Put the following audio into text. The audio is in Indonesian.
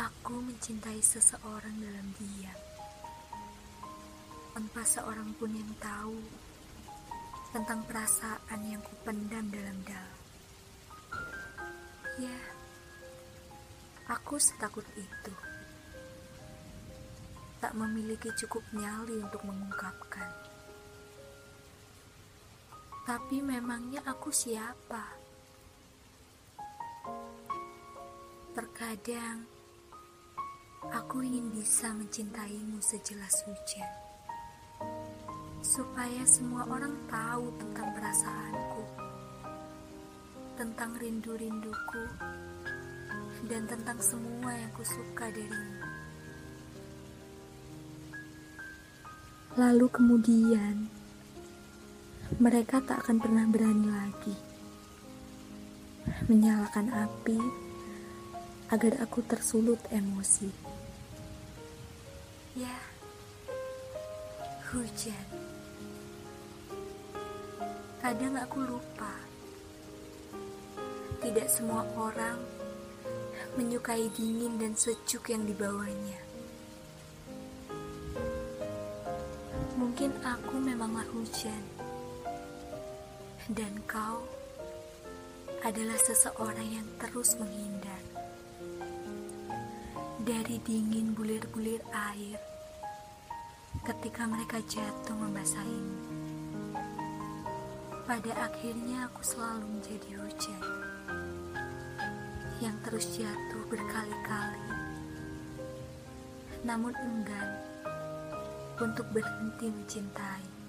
Aku mencintai seseorang dalam diam, tanpa seorang pun yang tahu tentang perasaan yang kupendam dalam dalam. Ya, aku setakut itu. Tak memiliki cukup nyali untuk mengungkapkan. Tapi memangnya aku siapa? Terkadang aku ingin bisa mencintaimu sejelas hujan, supaya semua orang tahu tentang perasaanku, tentang rindu-rinduku, dan tentang semua yang kusuka darimu. Lalu kemudian, mereka tak akan pernah berani lagi menyalakan api agar aku tersulut emosi. Ya, hujan. Kadang aku lupa. Tidak semua orang menyukai dingin dan sejuk yang dibawanya. Mungkin aku memanglah hujan. Dan kau adalah seseorang yang terus menghindar dari dingin bulir-bulir air ketika mereka jatuh membasahimu. Pada akhirnya aku selalu menjadi hujan yang terus jatuh berkali-kali, namun enggan untuk berhenti mencintai.